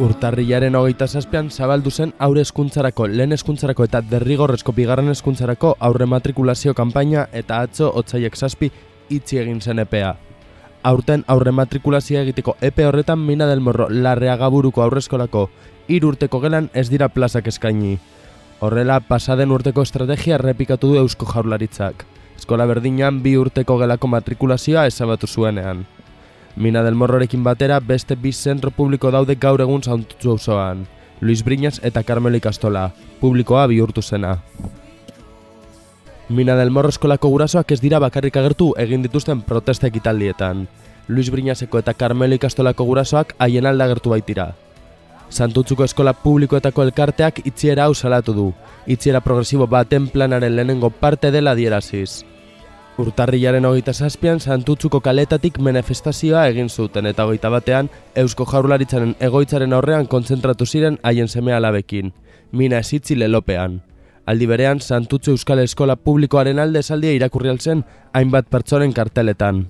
Urtarrilaren hogeita zazpian zabaldu zen aurre eskuntzarako, lehen eskuntzarako eta derrigorrezko bigarren eskuntzarako aurre matrikulazio kanpaina eta atzo otzaiek zazpi itzi egin zen EPEA. Aurten aurre matrikulazioa egiteko epe horretan mina del morro larrea gaburuko aurrezkolako urteko gelan ez dira plazak eskaini. Horrela, pasaden urteko estrategia repikatu du eusko jaurlaritzak. Eskola berdinan bi urteko gelako matrikulazioa ezabatu zuenean. Mina del Morrorekin batera beste bi zentro publiko daude gaur egun zauntutzu osoan. Luis Briñas eta Carmelo Ikastola, publikoa bihurtu zena. Mina del Morro eskolako gurasoak ez dira bakarrik agertu egin dituzten protesta ekitaldietan. Luis Briñaseko eta Carmelo Ikastolako gurasoak haien alda agertu baitira. Santutzuko eskola publikoetako elkarteak itziera hau salatu du. Itziera progresibo baten planaren lehenengo parte dela dieraziz. Urtarrilaren hogeita zazpian Santutzuko kaletatik manifestazioa egin zuten eta hogeita batean Eusko Jaurlaritzaren egoitzaren aurrean kontzentratu ziren haien seme alabekin, mina esitzi lelopean. Aldi berean, Santutzu Euskal Eskola Publikoaren alde esaldia irakurri altzen hainbat pertsonen karteletan.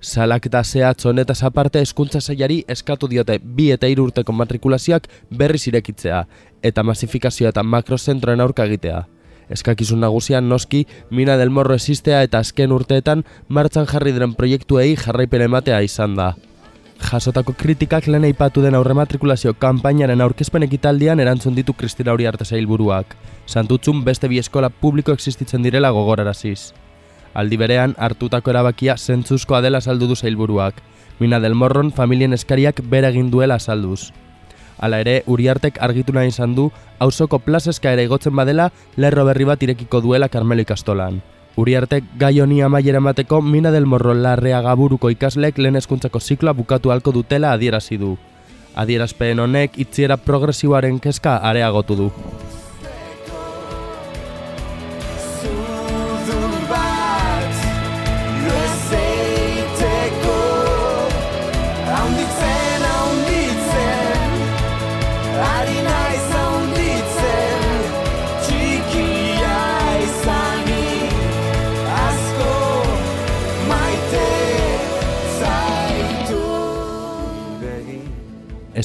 Salak eta zehatz honetaz aparte eskuntza zailari eskatu diote bi eta hiru urteko matrikulazioak berriz irekitzea eta masifikazioa eta makrozentroen aurka egitea. Eskakizun nagusian noski, mina del morro existea eta azken urteetan martzan jarri diren proiektuei jarraipen ematea izan da. Jasotako kritikak lehen eipatu den aurrematrikulazio kanpainaren aurkezpen ekitaldian erantzun ditu Kristina Hori Arte Zailburuak. Santutzun beste bi eskola publiko existitzen direla gogoraraziz. Aldi berean, hartutako erabakia zentzuzkoa dela saldu du zailburuak. Mina del Morron familien eskariak bere egin duela salduz. Hala ere, Uriartek argitu nahi izan du, hausoko plazeska ere igotzen badela, lerro berri bat irekiko duela Karmelo ikastolan. Uriartek gai honi amaiera mateko mina del morro larrea gaburuko ikaslek lehen eskuntzako zikloa bukatu halko dutela adierazi du. Adierazpen honek itziera progresiboaren kezka areagotu du.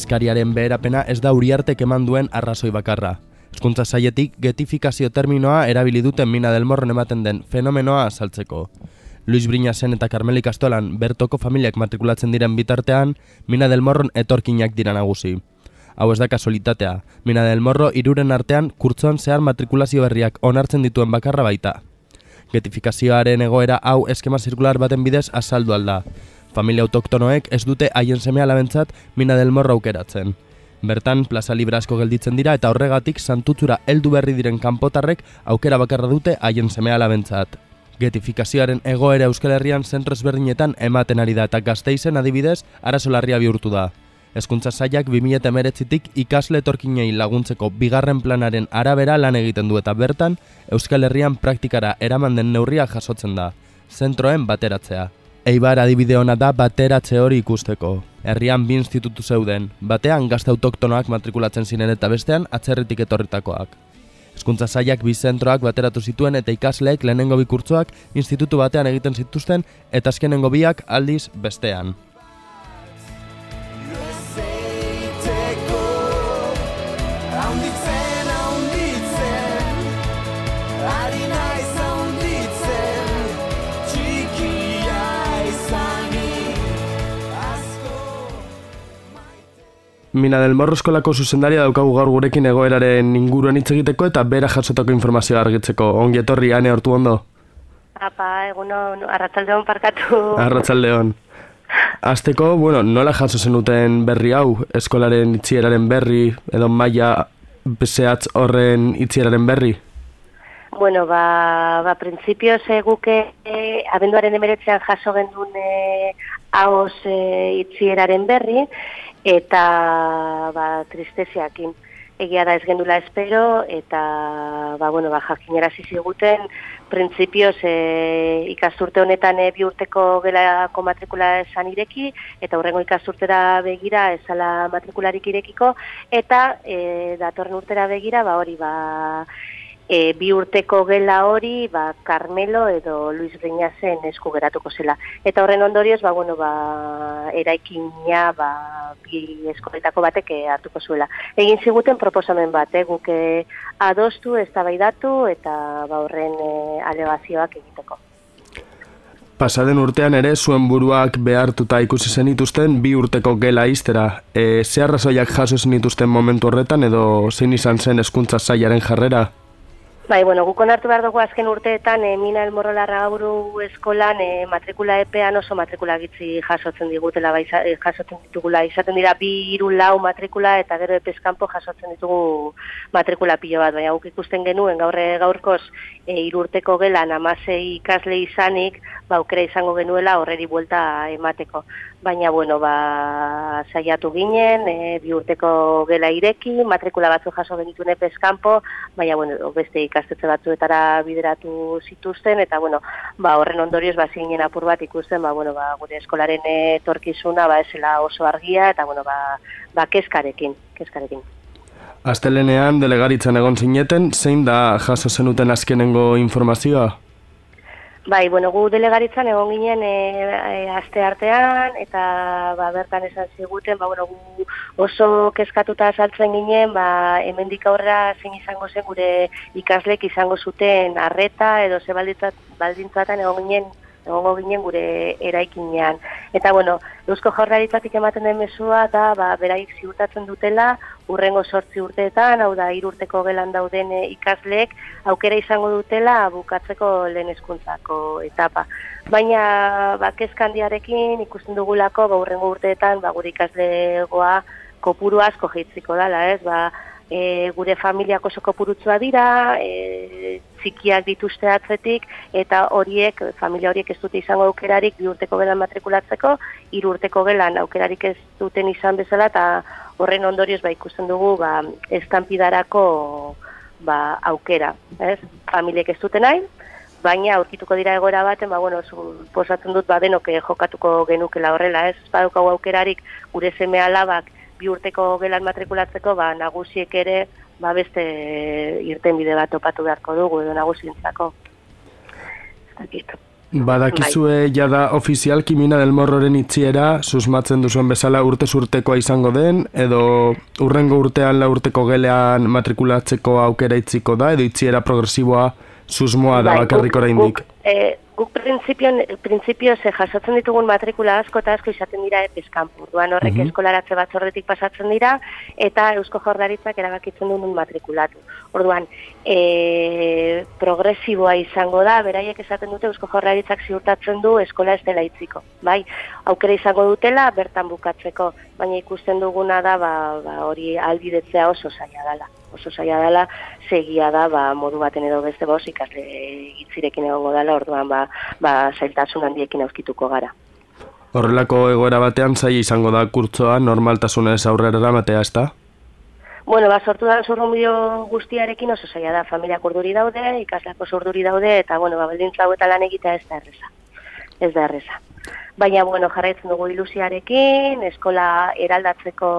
Eskariaren beherapena ez da uriartek eman duen arrazoi bakarra. Eskuntza saietik getifikazio terminoa erabili duten mina del morron ematen den fenomenoa azaltzeko. Luis Brinasen eta Carmeli Kastolan bertoko familiak matrikulatzen diren bitartean, mina del morron etorkinak dira nagusi. Hau ez da kasualitatea, mina del morro iruren artean kurtzoan zehar matrikulazio berriak onartzen dituen bakarra baita. Getifikazioaren egoera hau eskema zirkular baten bidez azaldu alda, familia autoktonoek ez dute haien seme alabentzat mina del morro aukeratzen. Bertan, plaza librasko gelditzen dira eta horregatik santutzura heldu berri diren kanpotarrek aukera bakarra dute haien seme alabentzat. Getifikazioaren egoera Euskal Herrian zentro ezberdinetan ematen ari da eta gazteizen adibidez arazo larria bihurtu da. Hezkuntza sailak 2019tik ikasle etorkinei laguntzeko bigarren planaren arabera lan egiten du eta bertan Euskal Herrian praktikara eraman den neurria jasotzen da, zentroen bateratzea. Eibar adibide hona da bateratze hori ikusteko. Herrian bi institutu zeuden, batean gazte autoktonoak matrikulatzen ziren eta bestean atzerritik etorritakoak. Hezkuntza sailak bi zentroak bateratu zituen eta ikasleek lehenengo bi kurtzoak institutu batean egiten zituzten eta azkenengo biak aldiz bestean. Mina del Morro eskolako zuzendaria daukagu gaur gurekin egoeraren inguruan hitz egiteko eta bera jasotako informazioa argitzeko. Ongi etorri, ane hortu ondo? Apa, eguno, arratzaldeon parkatu. Arratzaldeon. Azteko, bueno, nola jaso zenuten berri hau, eskolaren itzieraren berri, edo maia bezeatz horren itzieraren berri? Bueno, ba, ba prinsipioz eguke eh, abenduaren emeretzean jaso gendun eh, haoz eh, itzieraren berri, eta ba, tristeziakin. Egia da ez gendula espero eta ba, bueno, ba, jakinera ziziguten printzipioz e, ikasturte honetan e, bi urteko gelako matrikula esan ireki eta horrengo ikasturtera begira ezala matrikularik irekiko eta e, datorren urtera begira ba hori ba e, bi urteko gela hori ba, Carmelo edo Luis Briñazen esku geratuko zela. Eta horren ondorioz, ba, bueno, ba, eraikina ba, bi eskoletako batek hartuko zuela. Egin ziguten proposamen bat, eh, guk eh, adostu, ez eta ba, horren e, alegazioak egiteko. Pasaden urtean ere zuen buruak behartuta ikusi zenituzten bi urteko gela iztera. E, ze arrazoiak jaso zenituzten momentu horretan edo zein izan zen eskuntza zailaren jarrera? Bai, bueno, gukon hartu behar dugu azken urteetan e, Mina Elmorrolarra gauru eskolan e, matrikula epean oso matrikula gitzi jasotzen digutela, bai, e, jasotzen ditugula. Izaten dira bi iru lau matrikula eta gero epeskampo jasotzen ditugu matrikula pilo bat. Baina guk ikusten genuen gaurre gaurkoz e, irurteko gelan amasei ikasle izanik, ba, izango genuela horreri buelta emateko baina bueno, ba, saiatu ginen, e, bi urteko gela ireki, matrikula batzu jaso genituen epeskampo, baina bueno, beste ikastetze batzuetara bideratu zituzten, eta bueno, ba, horren ondorioz ba, zinen apur bat ikusten, ba, bueno, ba, gure eskolaren etorkizuna ba, esela oso argia, eta bueno, ba, ba, keskarekin, keskarekin. Astelenean delegaritzen egon zineten, zein da jaso zenuten azkenengo informazioa? Bai, bueno, gu delegaritzan egon ginen e, e, aste artean, eta ba, bertan esan ziguten, ba, bueno, gu oso kezkatuta saltzen ginen, ba, hemendik aurrera zein izango zen gure ikaslek izango zuten arreta edo ze baldintzatan egon ginen egongo ginen gure eraikinean. Eta bueno, Eusko Jaurlaritzatik ematen den mesua da, ba, beraik ziurtatzen dutela, urrengo sortzi urteetan, hau da, irurteko gelan dauden eh, ikasleek, aukera izango dutela bukatzeko lehen eskuntzako etapa. Baina, ba, kezkandiarekin ikusten dugulako, ba, urrengo urteetan, ba, gure ikaslegoa kopuru asko jitziko dela, ez, ba, e, gure familiak oso kopurutzua dira, e, txikiak dituzte atzetik, eta horiek, familia horiek ez dute izango aukerarik bi urteko gelan matrikulatzeko, hiru urteko gelan aukerarik ez duten izan bezala, eta horren ondorioz ba, ikusten dugu ba, estampidarako ba, aukera. Ez? Familiek ez duten nahi, baina aurkituko dira egoera baten, ba, bueno, posatzen dut ba, denok jokatuko genukela horrela, ez? Badukau aukerarik gure seme alabak bi urteko gelan matrikulatzeko, ba, nagusiek ere, ba, beste irten bide bat topatu beharko dugu, edo nagusientzako. Badakizue bai. jada ofizialki mina del morroren itziera, susmatzen duzuen bezala urte urtekoa izango den, edo urrengo urtean la urteko gelean matrikulatzeko aukera itziko da, edo itziera progresiboa susmoa da bai, bakarrik oraindik. Eh, guk printzipio ze jasotzen ditugun matrikula asko eta asko izaten dira epeskampu. Duan horrek mm -hmm. eskolaratze bat zorretik pasatzen dira eta eusko jordaritzak erabakitzen duen matrikulatu. Orduan, e, progresiboa izango da, beraiek esaten dute eusko jordaritzak ziurtatzen du eskola ez dela itziko. Bai, aukera izango dutela bertan bukatzeko, baina ikusten duguna da ba, ba, hori albidetzea oso zaila dela oso saia dela, segia da, ba, modu baten edo beste boz, ikasle gitzirekin egongo dela, orduan, ba, ba, zailtasun handiekin auzkituko gara. Horrelako egoera batean zaila izango da kurtzoa normaltasunez aurrera eramatea, ez da? Bueno, ba, sortu da zurrumbio guztiarekin oso zaila da, familiak urduri daude, ikaslako urduri daude, eta, bueno, ba, beldintza eta lan egitea ez da erreza. Ez da erreza. Baina, bueno, jarraitzen dugu ilusiarekin, eskola eraldatzeko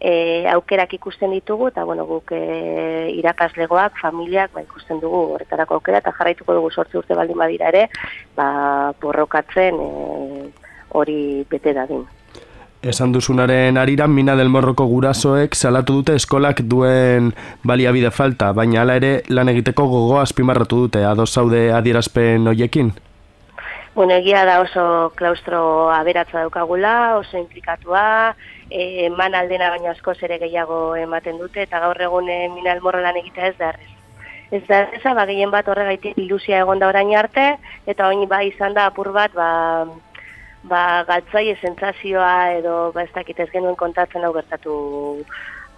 e, aukerak ikusten ditugu, eta bueno, guk e, irakaslegoak, familiak, ba, ikusten dugu horretarako aukera, eta jarraituko dugu sortzi urte baldin badira ere, ba, borrokatzen e, hori bete dadin. Esan duzunaren ariran, mina del morroko gurasoek salatu dute eskolak duen baliabide falta, baina hala ere lan egiteko gogo azpimarratu dute, ados zaude adierazpen hoiekin? Bueno, egia da oso klaustro aberatza daukagula, oso implikatua, eman aldena baino asko zere gehiago ematen dute, eta gaur egun e, minal lan egitea ez da errez. Ez da errez, ba, gehien bat horregaitik ilusia egon da orain arte, eta oin ba izan da apur bat, ba, ba galtzai esentzazioa edo ba ez dakit ez genuen kontatzen hau gertatu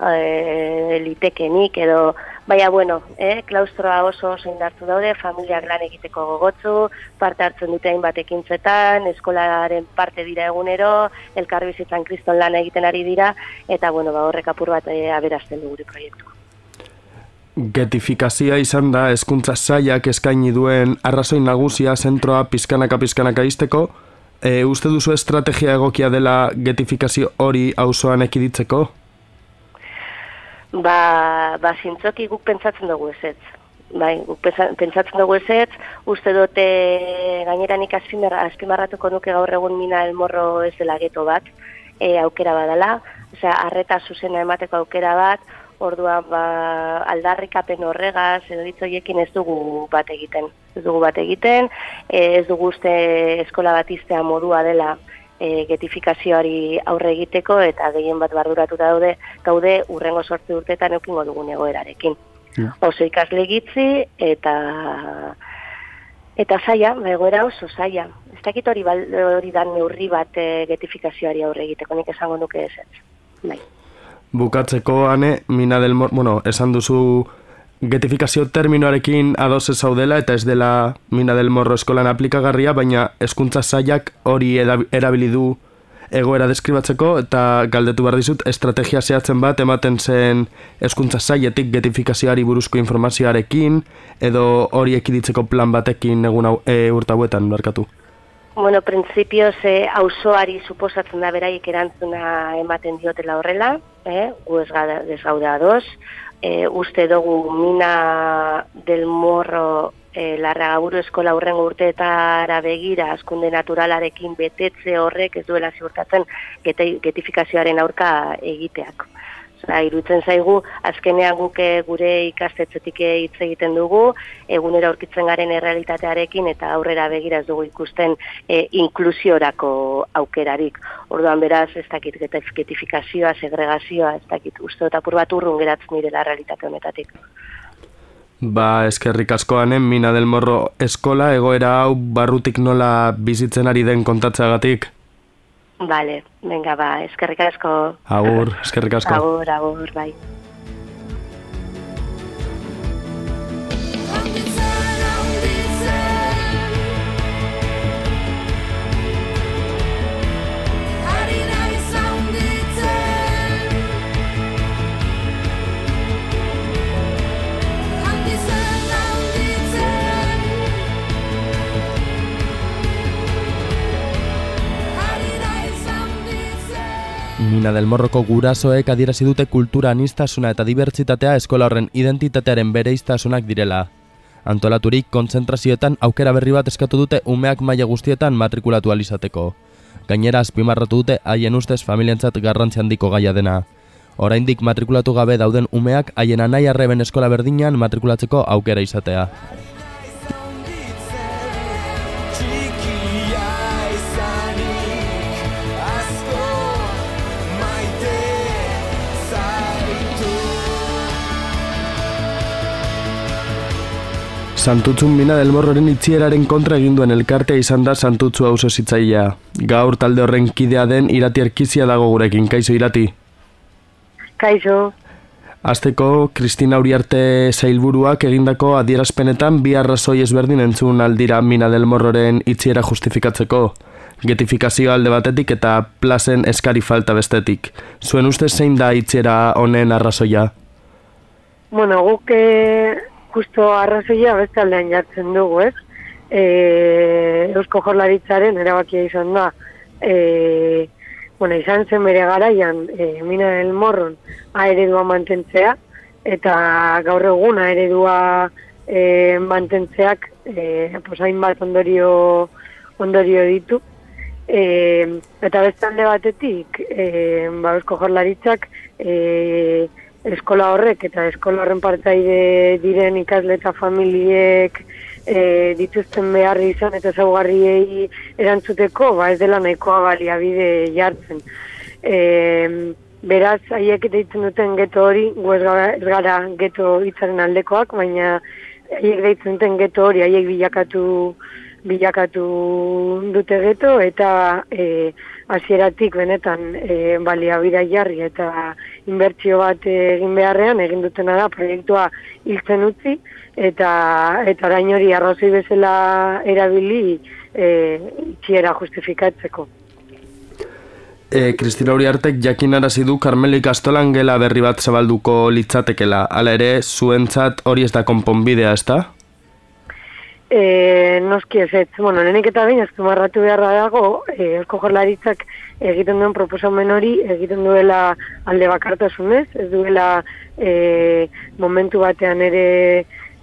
e, litekenik edo baina bueno, eh, klaustroa oso oso indartu daude, familiak lan egiteko gogotzu, parte hartzen dute hainbat ekintzetan, eskolaren parte dira egunero, elkarbizitzan kriston lan egiten ari dira, eta bueno, ba, horrek apur bat e, aberazten du gure proiektu. Getifikazioa izan da hezkuntza saiak eskaini duen arrazoi nagusia zentroa pizkanaka pizkanaka izteko, e, uste duzu estrategia egokia dela getifikazio hori auzoan ekiditzeko? Ba, ba zintzoki guk pentsatzen dugu ez Bai, guk pentsatzen dugu ez uste dute gaineranik azpimarratuko nuke gaur egun mina elmorro ez dela geto bat, e, aukera badala, osea, arreta zuzena emateko aukera bat, ordua ba, aldarrikapen horregaz, edo ditzoiekin ez dugu bat egiten. Ez dugu bat egiten, e, ez dugu uste eskola bat iztea modua dela e, getifikazioari aurre egiteko eta gehien bat barduratu daude gaude urrengo sortze urteetan eukingo dugun egoerarekin. Ja. Oso ikasle gitzi eta eta zaia, egoera oso zaia. Ez dakit hori, hori dan neurri bat e, getifikazioari aurre egiteko, nik esango nuke ez. Bai. Bukatzeko, ane, mina del mor, bueno, esan duzu getifikazio terminoarekin ados ez zaudela eta ez dela mina del morro eskolan aplikagarria, baina eskuntza zaiak hori erabili du egoera deskribatzeko eta galdetu behar dizut estrategia zehatzen bat ematen zen eskuntza zaietik getifikazioari buruzko informazioarekin edo hori ekiditzeko plan batekin egun hau, e, urtabuetan barkatu. Bueno, prinsipioz eh, auzoari suposatzen da beraik erantzuna ematen diotela horrela, eh, gu ez gaude ados, e, uste dugu mina del morro e, larra gaburu eskola urrengo urteetara begira askunde naturalarekin betetze horrek ez duela ziurtatzen getifikazioaren aurka egiteak. Zara, irutzen zaigu, azkenean guke gure ikastetzetik hitz egiten dugu, egunera aurkitzen garen errealitatearekin eta aurrera begira ez dugu ikusten e, inklusiorako aukerarik. Orduan beraz, ez dakit getifikazioa, segregazioa, ez dakit uste eta bat urrun geratzen direla realitate honetatik. Ba, eskerrik askoanen, Mina del Morro eskola, egoera hau barrutik nola bizitzen ari den kontatzeagatik. Vale, venga, ba, eskerrik asko. Agur, eskerrik asko. Agur, agur, bai. Mina del Morroko gurasoek adierazi dute kultura anistasuna eta dibertsitatea eskola horren identitatearen bereiztasunak direla. Antolaturik kontzentrazioetan aukera berri bat eskatu dute umeak maila guztietan matrikulatu alizateko. Gainera azpimarratu dute haien ustez familientzat garrantzi handiko gaia dena. Oraindik matrikulatu gabe dauden umeak haien anai arreben eskola berdinean matrikulatzeko aukera izatea. Santutzun mina del morroren itzieraren kontra eginduen elkartea izan da santutzu hau zitzaia. Gaur talde horren kidea den irati erkizia dago gurekin, kaizo irati? Kaizo. Azteko, Kristina Uriarte zailburuak egindako adierazpenetan bi arrazoi ezberdin entzun aldira mina del morroren itziera justifikatzeko. Getifikazio alde batetik eta plazen eskari falta bestetik. Zuen uste zein da itziera honen arrazoia? Bueno, guk justo arrazoia beste aldean jartzen dugu, ez? E, Eusko Jorlaritzaren erabakia izan da, e, bueno, izan zen bere garaian, e, mina del morron, aeredua mantentzea, eta gaur egun aeredua e, mantentzeak, e, posain bat ondorio, ondorio ditu, e, eta beste alde batetik, e, ba, Eusko Jorlaritzak, e, eskola horrek eta eskola horren partaide diren ikasle eta familiek e, dituzten beharri izan eta zaugarriei erantzuteko, ba ez dela nahikoa baliabide jartzen. E, beraz, haiek deitzen duten geto hori, gu ez gara, geto hitzaren aldekoak, baina haiek deitzen duten geto hori, haiek bilakatu bilakatu dute geto eta e, hasieratik benetan e, baliabida jarri eta inbertsio bat egin beharrean egin dutena da proiektua hiltzen utzi eta eta orain hori arrazoi bezala erabili e, itxiera justifikatzeko. E, Kristina Uriartek jakin arazi du Carmelo Ikastolan gela berri bat zabalduko litzatekela. Hala ere, zuentzat hori ez da konponbidea, ez da? E, noski ez ez, bueno, nenek eta bain azkumarratu beharra dago, e, Eusko Jorlaritzak egiten duen proposamen hori, egiten duela alde bakartasunez, ez duela e, momentu batean ere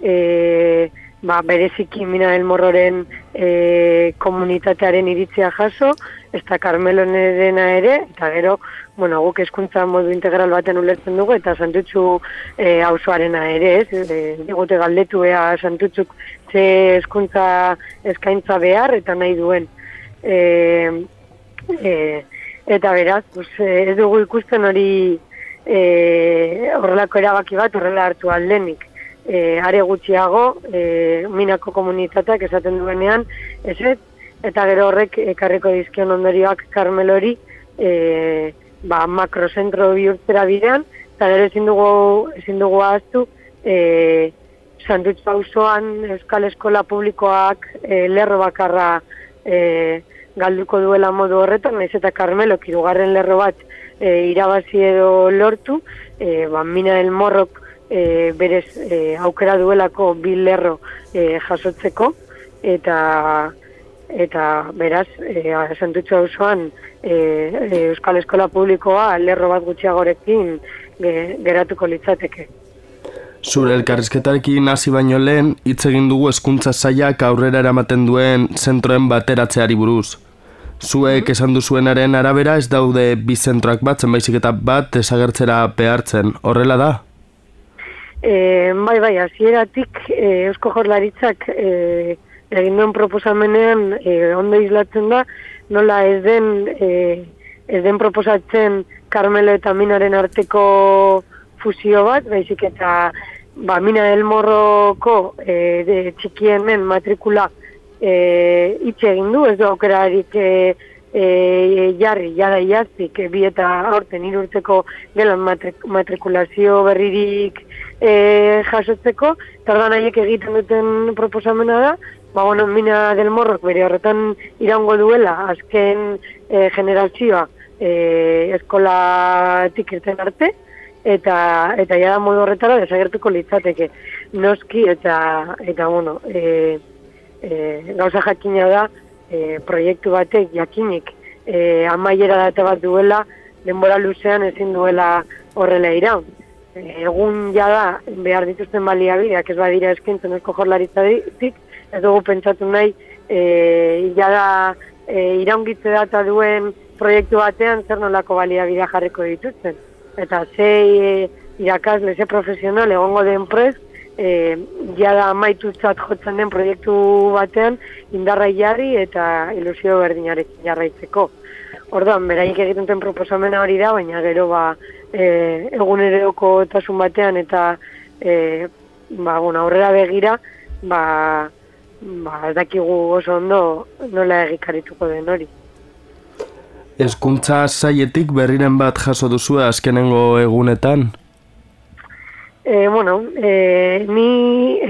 e, ba, bereziki mina del morroren e, komunitatearen iritzia jaso, ez da Carmelo ere, eta gero, bueno, guk eskuntza modu integral baten ulertzen dugu, eta santutxu e, ere, ez, e, digute galdetu ea santutzuk ze eskuntza eskaintza behar, eta nahi duen. E, e, eta beraz, pues, ez dugu ikusten hori e, horrelako erabaki bat horrela hartu aldenik. E, are gutxiago, e, minako komunitateak esaten duenean, ez ez, eta gero horrek ekarriko dizkion ondorioak karmelori, e, ba, makrozentro bihurtzera bidean, eta gero ezin dugu, ezin dugu ahaztu, e, sandutz pausoan Euskal Eskola Publikoak e, lerro bakarra e, galduko duela modu horretan, naiz eta Carmelo kirugarren lerro bat e, irabazi edo lortu, e, ba, mina del morrok e, berez e, aukera duelako bil lerro e, jasotzeko, eta eta beraz, e, santutxo osoan e, e, Euskal Eskola Publikoa lerro bat gutxiagorekin geratuko litzateke. Zure elkarrizketarekin hasi baino lehen, hitz egin dugu hezkuntza sailak aurrera eramaten duen zentroen bateratzeari buruz. Zuek mhm. esan duzuenaren arabera ez daude bi zentroak bat, zenbaizik eta bat desagertzera behartzen, horrela da? E, bai, bai, hasieratik e, Eusko Jorlaritzak e, egin duen proposamenean e, ondo izlatzen da, nola ez den, e, ez den proposatzen Carmelo eta Minaren arteko fusio bat, baizik eta ba, Mina del Morroko e, de txikienen matrikula e, itxe egin du, ez du aukerarik e, e, jarri, jada iaztik, e, bi eta aurten irurtzeko gelan matrikulazio berririk e, jasotzeko, tardan haiek egiten duten proposamena da, ba, bueno, mina del morrok bere horretan iraungo duela, azken e, generazioa e, eskola tikirten arte, eta eta ja da modu horretara desagertuko litzateke. Noski eta eta bueno, e, e, gauza jakina da e, proiektu batek jakinik e, amaiera data bat duela, denbora luzean ezin duela horrela iraun. egun jada behar dituzten baliabideak ez badira eskintzen esko jorlaritzatik, ez dugu pentsatu nahi e, jada e, iraungitze data duen proiektu batean zer nolako baliabidea jarriko dituzten. Eta ze e, irakasle, ze profesional egongo den prez, e, jada maitutzat jotzen den proiektu batean indarra jarri eta ilusio berdinarekin jarraitzeko. Orduan, beraik egiten den proposamena hori da, baina gero ba, e, eguneroko tasun batean eta e, ba, bueno, aurrera begira, ba, ba, ez dakigu oso ondo nola egikarituko den hori. Ezkuntza saietik berriren bat jaso duzu azkenengo egunetan? E, bueno, e, ni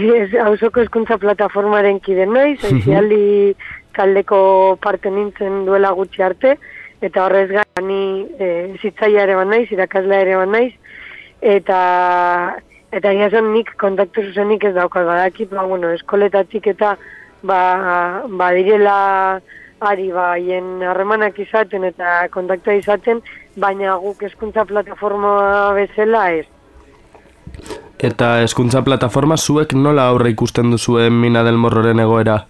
hausoko ezkuntza plataformaren kide naiz, aizialdi kaldeko parte nintzen duela gutxi arte, eta horrez gara ni e, zitzaia ere ban naiz, irakaslea ere ban naiz, eta Eta zen nik kontaktu zuzenik ez daukaz badakit, ba, bueno, eskoletatik eta ba, ba direla ari ba, hien harremanak izaten eta kontaktua izaten, baina guk eskuntza plataforma bezala ez. Eta eskuntza plataforma zuek nola aurre ikusten duzuen mina del morroren egoera?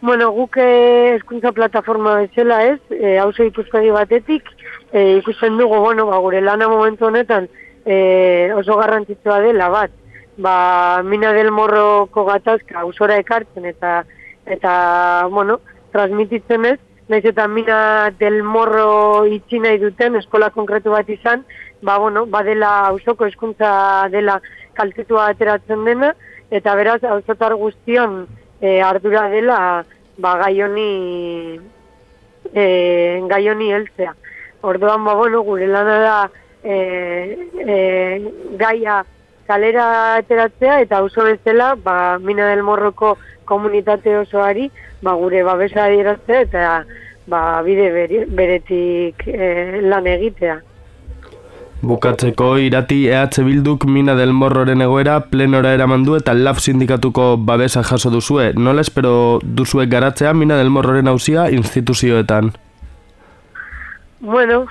Bueno, guk eh, eskuntza plataforma bezala ez, e, hauzo ikuspegi batetik, e, ikusten dugu, bueno, ba, gure lana momentu honetan, e, oso garrantzitsua dela bat, ba, mina del morroko gatazka usora ekartzen eta, eta bueno, transmititzen ez, nahiz eta mina del morro itxi nahi duten eskola konkretu bat izan, ba, bueno, ba dela ausoko eskuntza dela kaltetua ateratzen dena, eta beraz, auzotar guztion e, ardura dela ba, gai honi e, gai honi heltzea. Orduan, ba, bueno, gure lana da e, e, gaia kalera ateratzea eta oso bezala ba, Mina del Morroko komunitate osoari ba, gure babesa adieraztea eta ba, bide beretik e, lan egitea. Bukatzeko irati EH Bilduk Mina del Morroren egoera plenora eraman du eta LAF sindikatuko babesa jaso duzue. Nola espero duzuek garatzea Mina del Morroren hausia instituzioetan? Bueno,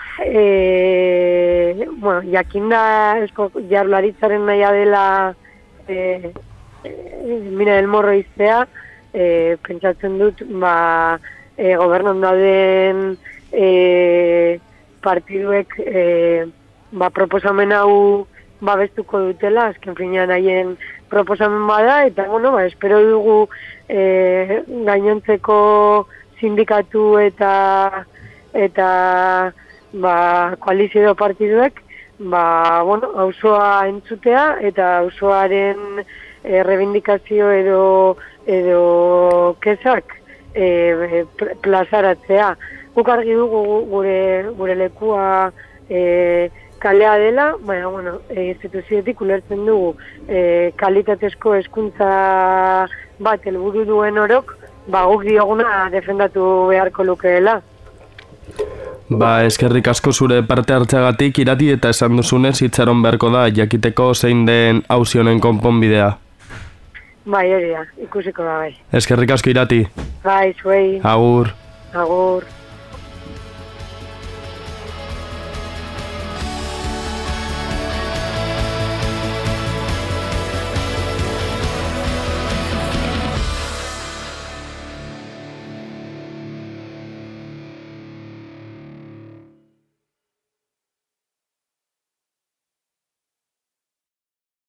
e, bueno, jakinda esko jarlaritzaren naia dela e, e, Mina del Morro iztea, e, pentsatzen dut, ba, e, gobernan dauden e, partiduek e, ba, proposamen hau babestuko dutela, azken finean haien proposamen bada, eta bueno, ba, espero dugu e, gainontzeko sindikatu eta eta ba, koalizio edo partiduek ba, bueno, auzoa entzutea eta auzoaren e, rebindikazio edo edo kezak e, plazaratzea. Guk argi dugu gure, gure lekua e, kalea dela, baina, bueno, e, instituzioetik ulertzen dugu e, kalitatezko hezkuntza bat helburu duen orok, ba, guk dioguna defendatu beharko lukeela. Ba, eskerrik asko zure parte hartzagatik irati eta esan duzunez itxaron beharko da jakiteko zein den hausionen konponbidea. Bai, hori da, ikusiko da bai. Eskerrik asko irati. Bai, zuei. Agur. Agur.